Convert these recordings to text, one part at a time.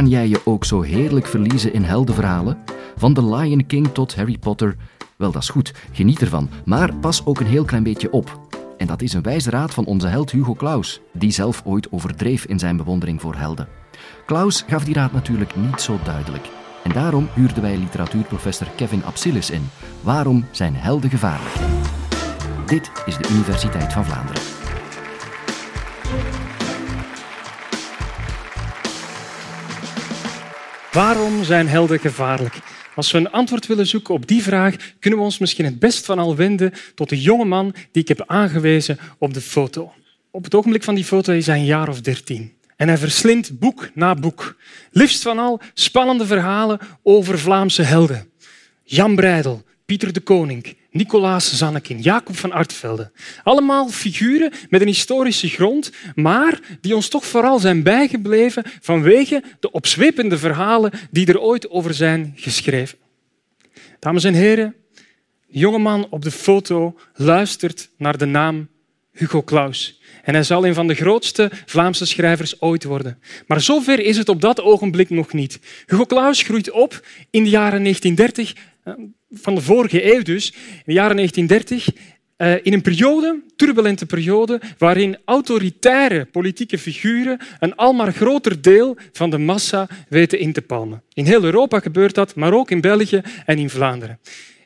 Kan jij je ook zo heerlijk verliezen in heldenverhalen? Van The Lion King tot Harry Potter? Wel, dat is goed, geniet ervan, maar pas ook een heel klein beetje op. En dat is een wijze raad van onze held Hugo Claus, die zelf ooit overdreef in zijn bewondering voor helden. Claus gaf die raad natuurlijk niet zo duidelijk. En daarom huurden wij literatuurprofessor Kevin Absilis in. Waarom zijn helden gevaarlijk? Dit is de Universiteit van Vlaanderen. Waarom zijn helden gevaarlijk? Als we een antwoord willen zoeken op die vraag, kunnen we ons misschien het best van al wenden tot de jonge man die ik heb aangewezen op de foto. Op het ogenblik van die foto is hij een jaar of dertien. En hij verslindt boek na boek. Liefst van al spannende verhalen over Vlaamse helden. Jan Breidel, Pieter de Koning, Nicolaas Zannekin, Jacob van Artvelde. Allemaal figuren met een historische grond, maar die ons toch vooral zijn bijgebleven vanwege de opzwepende verhalen die er ooit over zijn geschreven. Dames en heren, de jongeman op de foto luistert naar de naam Hugo Claus. En hij zal een van de grootste Vlaamse schrijvers ooit worden. Maar zover is het op dat ogenblik nog niet. Hugo Claus groeit op in de jaren 1930, eh, van de vorige eeuw dus, in de jaren 1930, eh, in een periode, turbulente periode, waarin autoritaire politieke figuren een almaar groter deel van de massa weten in te palmen. In heel Europa gebeurt dat, maar ook in België en in Vlaanderen.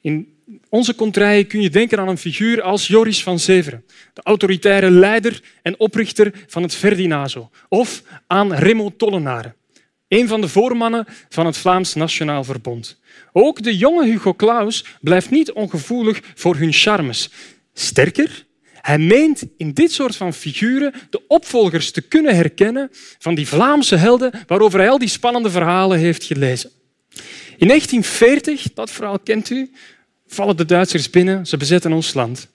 In onze contraien kun je denken aan een figuur als Joris van Severen, de autoritaire leider en oprichter van het Ferdinazo, of aan Remo Tollenaren, een van de voormannen van het Vlaams Nationaal Verbond. Ook de jonge Hugo Claus blijft niet ongevoelig voor hun charmes. Sterker, hij meent in dit soort van figuren de opvolgers te kunnen herkennen van die Vlaamse helden waarover hij al die spannende verhalen heeft gelezen. In 1940, dat verhaal kent u, vallen de Duitsers binnen, ze bezetten ons land.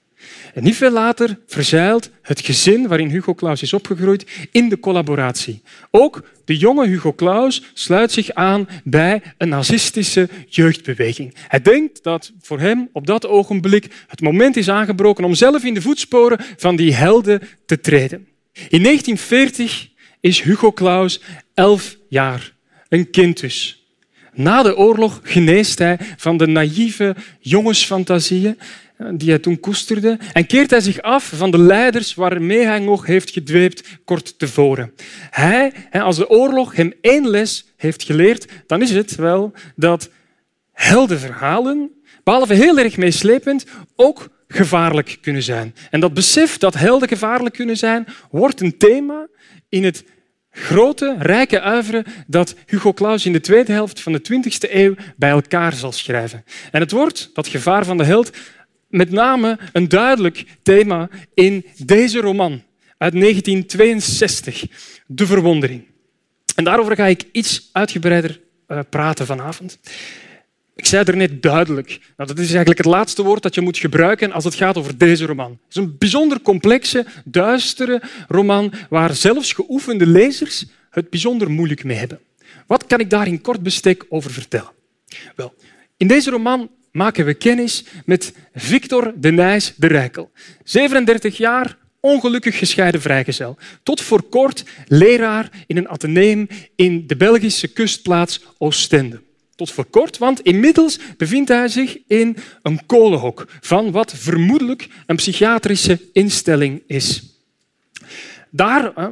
En niet veel later verzeilt het gezin waarin Hugo Claus is opgegroeid in de collaboratie. Ook de jonge Hugo Claus sluit zich aan bij een nazistische jeugdbeweging. Hij denkt dat voor hem op dat ogenblik het moment is aangebroken om zelf in de voetsporen van die helden te treden. In 1940 is Hugo Claus elf jaar, een kind dus. Na de oorlog geneest hij van de naïeve jongensfantasieën die hij toen koesterde en keert hij zich af van de leiders waarmee hij nog heeft gedweept kort tevoren. Hij, als de oorlog hem één les heeft geleerd, dan is het wel dat heldenverhalen, behalve heel erg meeslepend, ook gevaarlijk kunnen zijn. En dat besef dat helden gevaarlijk kunnen zijn, wordt een thema in het grote, rijke uiveren dat Hugo Claus in de tweede helft van de 20e eeuw bij elkaar zal schrijven. En het wordt, dat gevaar van de held, met name een duidelijk thema in deze roman uit 1962, De Verwondering. En daarover ga ik iets uitgebreider eh, praten vanavond. Ik zei er net duidelijk. Nou, dat is eigenlijk het laatste woord dat je moet gebruiken als het gaat over deze roman. Het is een bijzonder complexe, duistere roman waar zelfs geoefende lezers het bijzonder moeilijk mee hebben. Wat kan ik daar in kort bestek over vertellen? Wel, in deze roman maken we kennis met Victor de Nijs de Rijkel. 37 jaar, ongelukkig gescheiden vrijgezel. Tot voor kort leraar in een ateneum in de Belgische kustplaats Oostende. Tot voor kort, want inmiddels bevindt hij zich in een kolenhok van wat vermoedelijk een psychiatrische instelling is. Daar eh,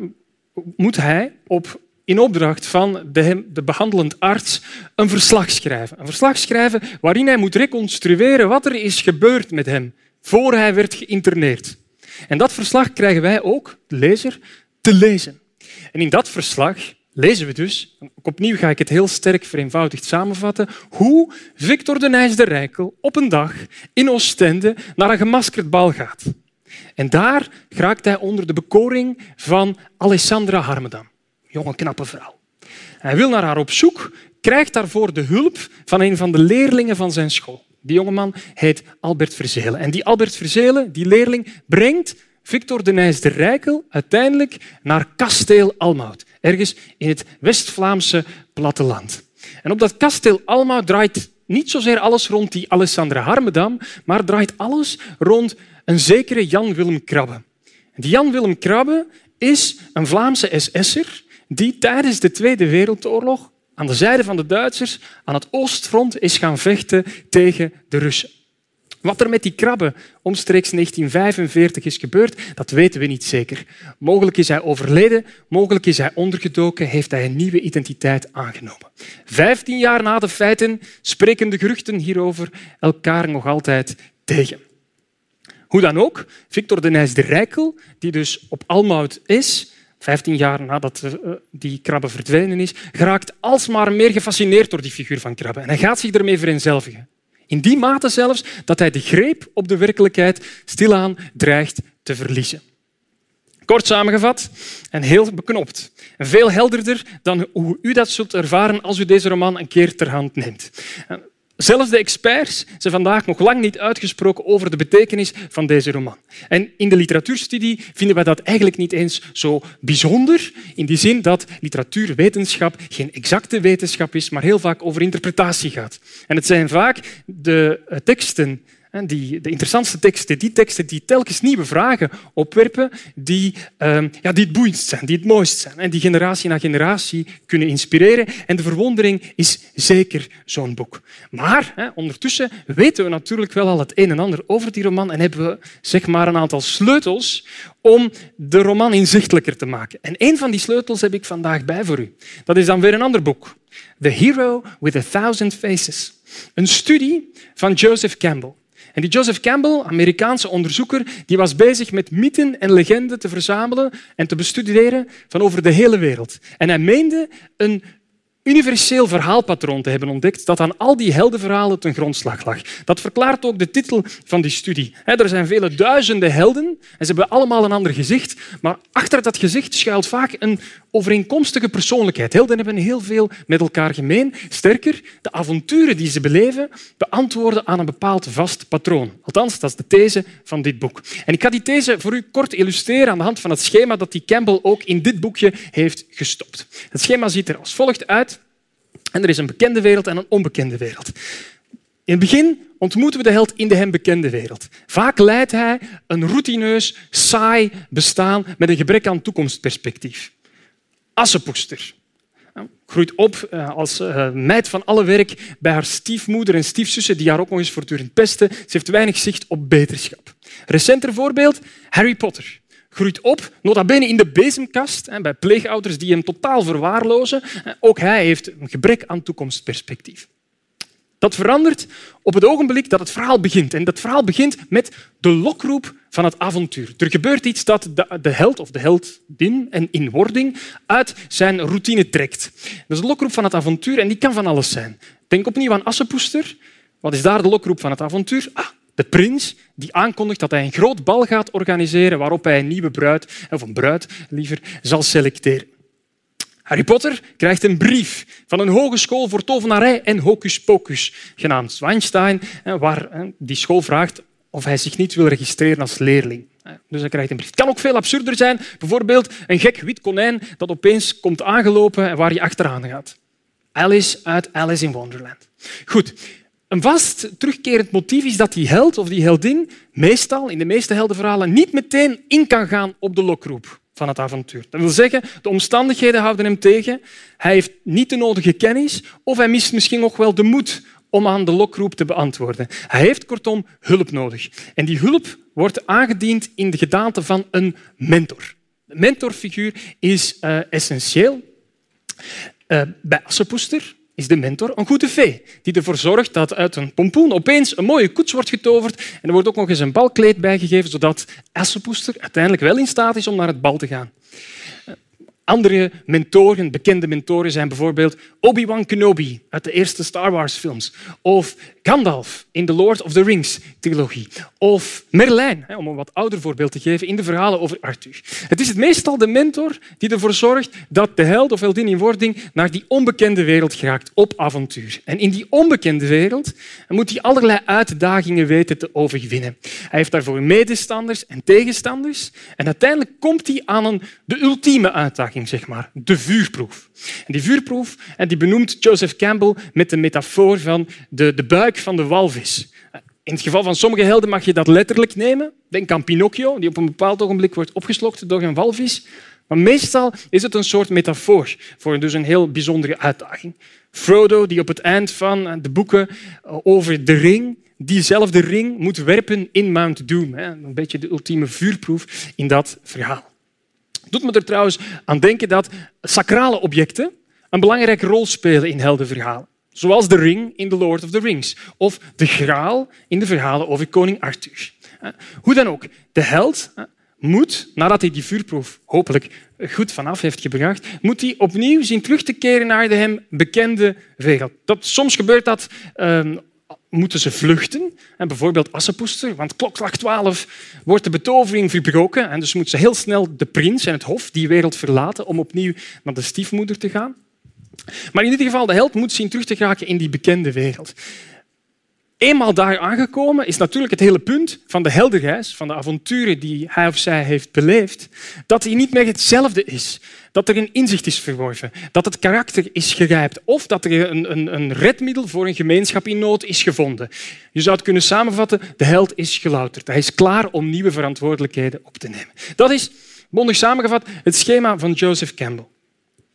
moet hij op in opdracht van de, de behandelend arts een verslag schrijven. Een verslag schrijven waarin hij moet reconstrueren wat er is gebeurd met hem voor hij werd geïnterneerd. En dat verslag krijgen wij ook, de lezer, te lezen. En in dat verslag lezen we dus, opnieuw ga ik het heel sterk vereenvoudigd samenvatten, hoe Victor de Nijs de Rijkel op een dag in Oostende naar een gemaskerd bal gaat. En daar geraakt hij onder de bekoring van Alessandra Harmedam jonge, knappe vrouw. Hij wil naar haar op zoek, krijgt daarvoor de hulp van een van de leerlingen van zijn school. Die jongeman heet Albert Verzelen. En die Albert Verzelen, die leerling, brengt Victor de Nijs de Rijkel uiteindelijk naar kasteel Almout, ergens in het West-Vlaamse platteland. En op dat kasteel Almout draait niet zozeer alles rond die Alessandra Harmedam, maar draait alles rond een zekere Jan Willem Krabbe. Die Jan Willem Krabbe is een Vlaamse SS'er die tijdens de Tweede Wereldoorlog aan de zijde van de Duitsers aan het oostfront is gaan vechten tegen de Russen. Wat er met die krabben omstreeks 1945 is gebeurd, dat weten we niet zeker. Mogelijk is hij overleden, mogelijk is hij ondergedoken, heeft hij een nieuwe identiteit aangenomen. Vijftien jaar na de feiten spreken de geruchten hierover elkaar nog altijd tegen. Hoe dan ook, Victor de Nijs de Rijkel, die dus op Almout is, 15 jaar nadat eh, die krabbe verdwenen is, geraakt alsmaar meer gefascineerd door die figuur van krabbe. En hij gaat zich ermee vereenzelvigen. In die mate zelfs dat hij de greep op de werkelijkheid stilaan dreigt te verliezen. Kort samengevat en heel beknopt. Veel helderder dan hoe u dat zult ervaren als u deze roman een keer ter hand neemt. Zelfs de experts zijn vandaag nog lang niet uitgesproken over de betekenis van deze roman. En in de literatuurstudie vinden we dat eigenlijk niet eens zo bijzonder, in die zin dat literatuurwetenschap geen exacte wetenschap is, maar heel vaak over interpretatie gaat. En het zijn vaak de eh, teksten die, de interessantste teksten, die teksten die telkens nieuwe vragen opwerpen, die, uh, ja, die het boeiendst zijn, die het mooist zijn en die generatie na generatie kunnen inspireren. En de verwondering is zeker zo'n boek. Maar hè, ondertussen weten we natuurlijk wel al het een en ander over die roman en hebben we zeg maar, een aantal sleutels om de roman inzichtelijker te maken. En een van die sleutels heb ik vandaag bij voor u. Dat is dan weer een ander boek. The Hero with a Thousand Faces. Een studie van Joseph Campbell. En die Joseph Campbell, Amerikaanse onderzoeker, die was bezig met mythen en legenden te verzamelen en te bestuderen van over de hele wereld. En hij meende een universeel verhaalpatroon te hebben ontdekt dat aan al die heldenverhalen ten grondslag lag. Dat verklaart ook de titel van die studie. Er zijn vele duizenden helden en ze hebben allemaal een ander gezicht, maar achter dat gezicht schuilt vaak een overeenkomstige persoonlijkheid. Helden hebben heel veel met elkaar gemeen. Sterker, de avonturen die ze beleven beantwoorden aan een bepaald vast patroon. Althans, dat is de these van dit boek. En ik ga die these voor u kort illustreren aan de hand van het schema dat die Campbell ook in dit boekje heeft gestopt. Het schema ziet er als volgt uit. En er is een bekende wereld en een onbekende wereld. In het begin ontmoeten we de held in de hem bekende wereld. Vaak leidt hij een routineus, saai bestaan met een gebrek aan toekomstperspectief. Assepoester. Groeit op eh, als eh, meid van alle werk bij haar stiefmoeder en stiefzussen die haar ook nog eens voortdurend pesten. Ze heeft weinig zicht op beterschap. Recenter voorbeeld, Harry Potter groeit op, nota bene in de bezemkast, bij pleegouders die hem totaal verwaarlozen. Ook hij heeft een gebrek aan toekomstperspectief. Dat verandert op het ogenblik dat het verhaal begint. En dat verhaal begint met de lokroep van het avontuur. Er gebeurt iets dat de held of de heldin en in wording uit zijn routine trekt. Dat is de lokroep van het avontuur en die kan van alles zijn. Denk opnieuw aan Assepoester. Wat is daar de lokroep van het avontuur? Ah, de prins die aankondigt dat hij een groot bal gaat organiseren waarop hij een nieuwe bruid, of een bruid liever, zal selecteren. Harry Potter krijgt een brief van een hogeschool voor tovenarij en hocus pocus, genaamd Zwijnstein, waar die school vraagt of hij zich niet wil registreren als leerling. Dus hij krijgt een brief. Het kan ook veel absurder zijn. Bijvoorbeeld een gek wit konijn dat opeens komt aangelopen en waar je achteraan gaat. Alice uit Alice in Wonderland. Goed, een vast terugkerend motief is dat die held of die heldin meestal, in de meeste heldenverhalen, niet meteen in kan gaan op de lokroep van het avontuur. Dat wil zeggen, de omstandigheden houden hem tegen, hij heeft niet de nodige kennis of hij mist misschien nog wel de moed om aan de lokroep te beantwoorden. Hij heeft kortom hulp nodig. En die hulp wordt aangediend in de gedaante van een mentor. De mentorfiguur is uh, essentieel. Uh, bij Assepoester is de mentor een goede vee, die ervoor zorgt dat uit een pompoen opeens een mooie koets wordt getoverd en er wordt ook nog eens een balkleed bijgegeven, zodat Assepoester uiteindelijk wel in staat is om naar het bal te gaan. Andere mentoren, bekende mentoren, zijn bijvoorbeeld Obi-Wan Kenobi uit de eerste Star Wars-films, of Gandalf in de Lord of the Rings-trilogie, of Merlijn, om een wat ouder voorbeeld te geven, in de verhalen over Arthur. Het is het meestal de mentor die ervoor zorgt dat de held of heldin in wording naar die onbekende wereld geraakt op avontuur. En in die onbekende wereld moet hij allerlei uitdagingen weten te overwinnen. Hij heeft daarvoor medestanders en tegenstanders en uiteindelijk komt hij aan een, de ultieme uitdaging zeg maar. De vuurproef. En die vuurproef en die benoemt Joseph Campbell met de metafoor van de, de buik van de walvis. In het geval van sommige helden mag je dat letterlijk nemen. Denk aan Pinocchio, die op een bepaald ogenblik wordt opgeslokt door een walvis. Maar meestal is het een soort metafoor voor dus een heel bijzondere uitdaging. Frodo, die op het eind van de boeken over de ring, diezelfde ring moet werpen in Mount Doom. Een beetje de ultieme vuurproef in dat verhaal. Doet me er trouwens aan denken dat sacrale objecten een belangrijke rol spelen in heldenverhalen. Zoals de ring in The Lord of the Rings of de graal in de verhalen over koning Arthur. Hoe dan ook, de held moet, nadat hij die vuurproef hopelijk goed vanaf heeft gebracht, moet hij opnieuw zien terug te keren naar de hem bekende wereld. Dat, soms gebeurt dat ehm, moeten ze vluchten. En bijvoorbeeld Assepoester, want klokslag 12 wordt de betovering verbroken en dus moet ze heel snel de prins en het hof die wereld verlaten om opnieuw naar de stiefmoeder te gaan. Maar in ieder geval, de held moet zien terug te geraken in die bekende wereld. Eenmaal daar aangekomen is natuurlijk het hele punt van de heldenreis, van de avonturen die hij of zij heeft beleefd, dat hij niet meer hetzelfde is. Dat er een inzicht is verworven, dat het karakter is gerijpt of dat er een, een, een redmiddel voor een gemeenschap in nood is gevonden. Je zou het kunnen samenvatten, de held is gelouterd. Hij is klaar om nieuwe verantwoordelijkheden op te nemen. Dat is, mondig samengevat, het schema van Joseph Campbell.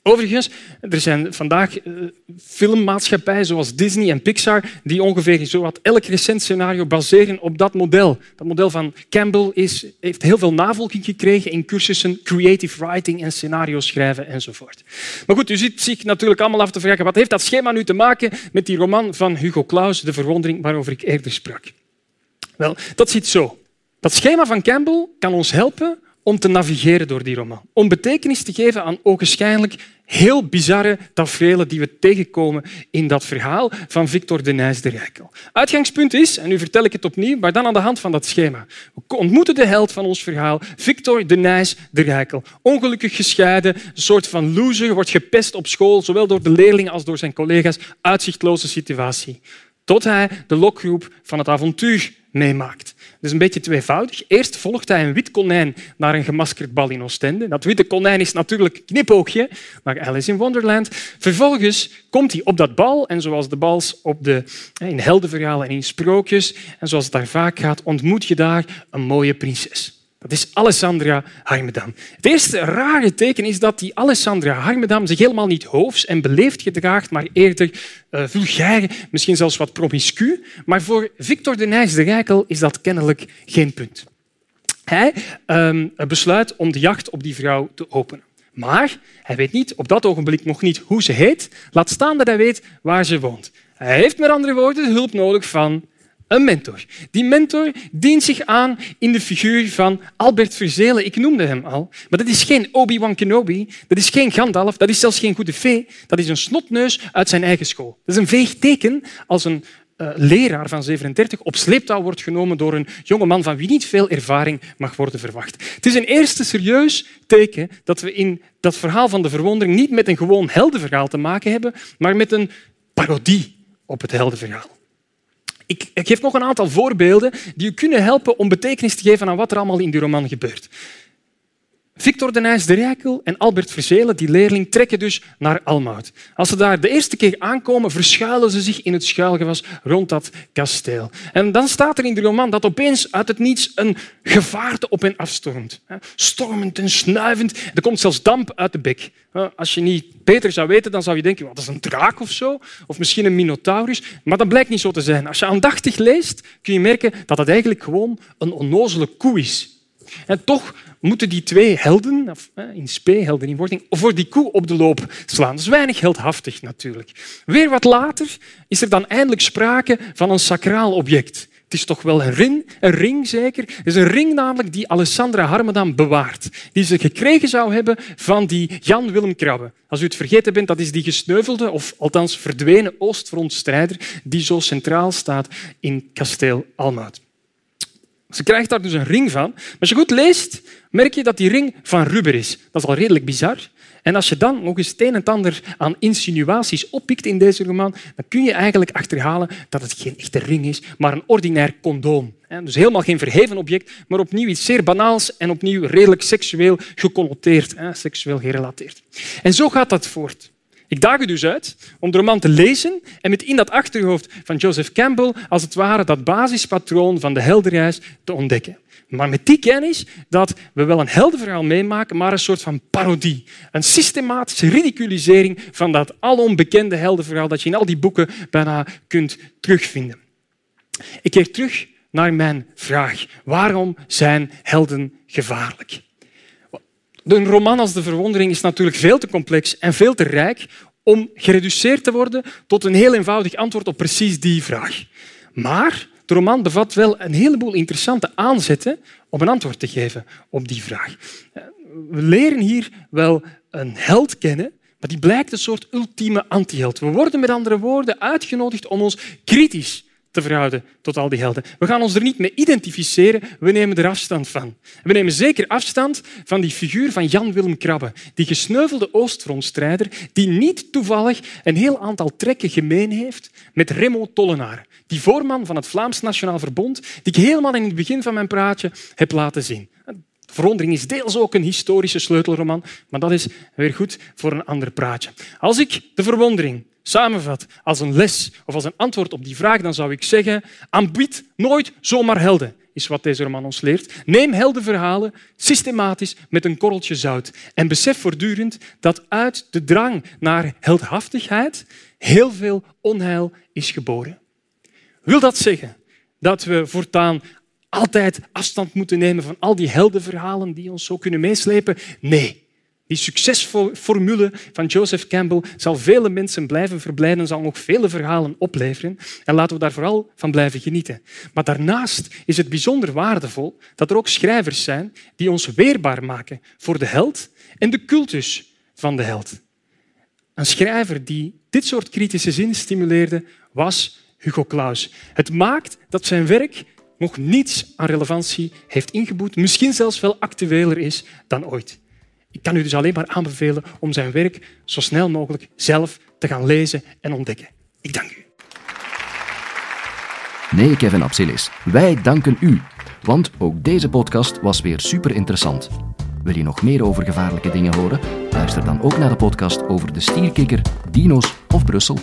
Overigens, er zijn vandaag uh, filmmaatschappijen zoals Disney en Pixar die ongeveer zowat elk recent scenario baseren op dat model. Dat model van Campbell is, heeft heel veel navolging gekregen in cursussen creative writing en scenario schrijven enzovoort. Maar goed, u ziet zich natuurlijk allemaal af te vragen wat heeft dat schema nu te maken met die roman van Hugo Claus, De Verwondering, waarover ik eerder sprak. Wel, dat zit zo. Dat schema van Campbell kan ons helpen om te navigeren door die roman. Om betekenis te geven aan ogenschijnlijk heel bizarre tafereelen die we tegenkomen in dat verhaal van Victor de Nijs de Rijkel. Uitgangspunt is, en nu vertel ik het opnieuw, maar dan aan de hand van dat schema. We ontmoeten de held van ons verhaal, Victor de Nijs de Rijkel. Ongelukkig gescheiden, een soort van loser, wordt gepest op school, zowel door de leerlingen als door zijn collega's. Uitzichtloze situatie. Tot hij de lokgroep van het avontuur meemaakt. Dus een beetje tweevoudig. Eerst volgt hij een wit konijn naar een gemaskerd bal in Oostende. Dat witte konijn is natuurlijk knipoogje naar Alice in Wonderland. Vervolgens komt hij op dat bal en zoals de bals op de, in heldenverhalen en in sprookjes en zoals het daar vaak gaat, ontmoet je daar een mooie prinses. Dat is Alessandra Harmedam. Het eerste rare teken is dat die Alessandra Harmedam zich helemaal niet hoofs en beleefd gedraagt, maar eerder uh, vulgair, misschien zelfs wat promiscu. Maar voor Victor de Nijs de Rijkel is dat kennelijk geen punt. Hij uh, besluit om de jacht op die vrouw te openen. Maar hij weet niet, op dat ogenblik nog niet hoe ze heet, laat staan dat hij weet waar ze woont. Hij heeft met andere woorden de hulp nodig van een mentor. Die mentor dient zich aan in de figuur van Albert Verzelen. Ik noemde hem al. Maar dat is geen Obi-Wan Kenobi, dat is geen Gandalf, dat is zelfs geen goede fee. Dat is een snotneus uit zijn eigen school. Dat is een veeg teken als een uh, leraar van 37 op sleeptouw wordt genomen door een jonge man van wie niet veel ervaring mag worden verwacht. Het is een eerste serieus teken dat we in dat verhaal van de verwondering niet met een gewoon heldenverhaal te maken hebben, maar met een parodie op het heldenverhaal. Ik, ik geef nog een aantal voorbeelden die u kunnen helpen om betekenis te geven aan wat er allemaal in die roman gebeurt. Victor de Nijs de Rijkel en Albert Verzelen, die leerling, trekken dus naar Almout. Als ze daar de eerste keer aankomen, verschuilen ze zich in het schuilgewas rond dat kasteel. En dan staat er in de roman dat opeens uit het niets een gevaarte op hen afstormt. Stormend en snuivend. Er komt zelfs damp uit de bek. Als je niet beter zou weten, dan zou je denken dat is een draak of zo. Of misschien een minotaurus. Maar dat blijkt niet zo te zijn. Als je aandachtig leest, kun je merken dat het eigenlijk gewoon een onnozele koe is. En toch moeten die twee helden, in spe, in wording, voor die koe op de loop slaan. Dat is weinig heldhaftig natuurlijk. Weer wat later is er dan eindelijk sprake van een sacraal object. Het is toch wel een ring, een ring zeker. Het is een ring namelijk die Alessandra Harmedam bewaart. Die ze gekregen zou hebben van die Jan Willem Krabbe. Als u het vergeten bent, dat is die gesneuvelde, of althans verdwenen Oostfrontstrijder die zo centraal staat in kasteel Almaat. Ze krijgt daar dus een ring van. Maar als je goed leest, merk je dat die ring van rubber is. Dat is al redelijk bizar. En als je dan nog eens het een en ander aan insinuaties oppikt in deze roman, dan kun je eigenlijk achterhalen dat het geen echte ring is, maar een ordinair condoom. Dus helemaal geen verheven object, maar opnieuw iets zeer banaals en opnieuw redelijk seksueel geconnoteerd, seksueel gerelateerd. En zo gaat dat voort. Ik daag u dus uit om de roman te lezen en met in dat achterhoofd van Joseph Campbell als het ware dat basispatroon van de heldenreis te ontdekken. Maar met die kennis dat we wel een heldenverhaal meemaken, maar een soort van parodie. Een systematische ridiculisering van dat alombekende heldenverhaal dat je in al die boeken bijna kunt terugvinden. Ik keer terug naar mijn vraag. Waarom zijn helden gevaarlijk? Een roman als De Verwondering is natuurlijk veel te complex en veel te rijk om gereduceerd te worden tot een heel eenvoudig antwoord op precies die vraag. Maar de roman bevat wel een heleboel interessante aanzetten om een antwoord te geven op die vraag. We leren hier wel een held kennen, maar die blijkt een soort ultieme antiheld. We worden met andere woorden uitgenodigd om ons kritisch verhouden tot al die helden. We gaan ons er niet mee identificeren, we nemen er afstand van. We nemen zeker afstand van die figuur van Jan Willem Krabbe, die gesneuvelde Oostfrontstrijder die niet toevallig een heel aantal trekken gemeen heeft met Remo Tollenaar, die voorman van het Vlaams Nationaal Verbond, die ik helemaal in het begin van mijn praatje heb laten zien. Verwondering is deels ook een historische sleutelroman, maar dat is weer goed voor een ander praatje. Als ik de verwondering samenvat als een les of als een antwoord op die vraag, dan zou ik zeggen, aanbied nooit zomaar helden, is wat deze roman ons leert. Neem heldenverhalen systematisch met een korreltje zout en besef voortdurend dat uit de drang naar heldhaftigheid heel veel onheil is geboren. Wil dat zeggen dat we voortaan altijd afstand moeten nemen van al die heldenverhalen die ons zo kunnen meeslepen? Nee. Die succesformule van Joseph Campbell zal vele mensen blijven verblijden, zal nog vele verhalen opleveren. En laten we daar vooral van blijven genieten. Maar daarnaast is het bijzonder waardevol dat er ook schrijvers zijn die ons weerbaar maken voor de held en de cultus van de held. Een schrijver die dit soort kritische zin stimuleerde was Hugo Claus. Het maakt dat zijn werk nog niets aan relevantie heeft ingeboet, misschien zelfs wel actueler is dan ooit. Ik kan u dus alleen maar aanbevelen om zijn werk zo snel mogelijk zelf te gaan lezen en ontdekken. Ik dank u. Nee, Kevin Absilis, wij danken u. Want ook deze podcast was weer super interessant. Wil je nog meer over gevaarlijke dingen horen? Luister dan ook naar de podcast over de stierkikker, dino's of Brussel.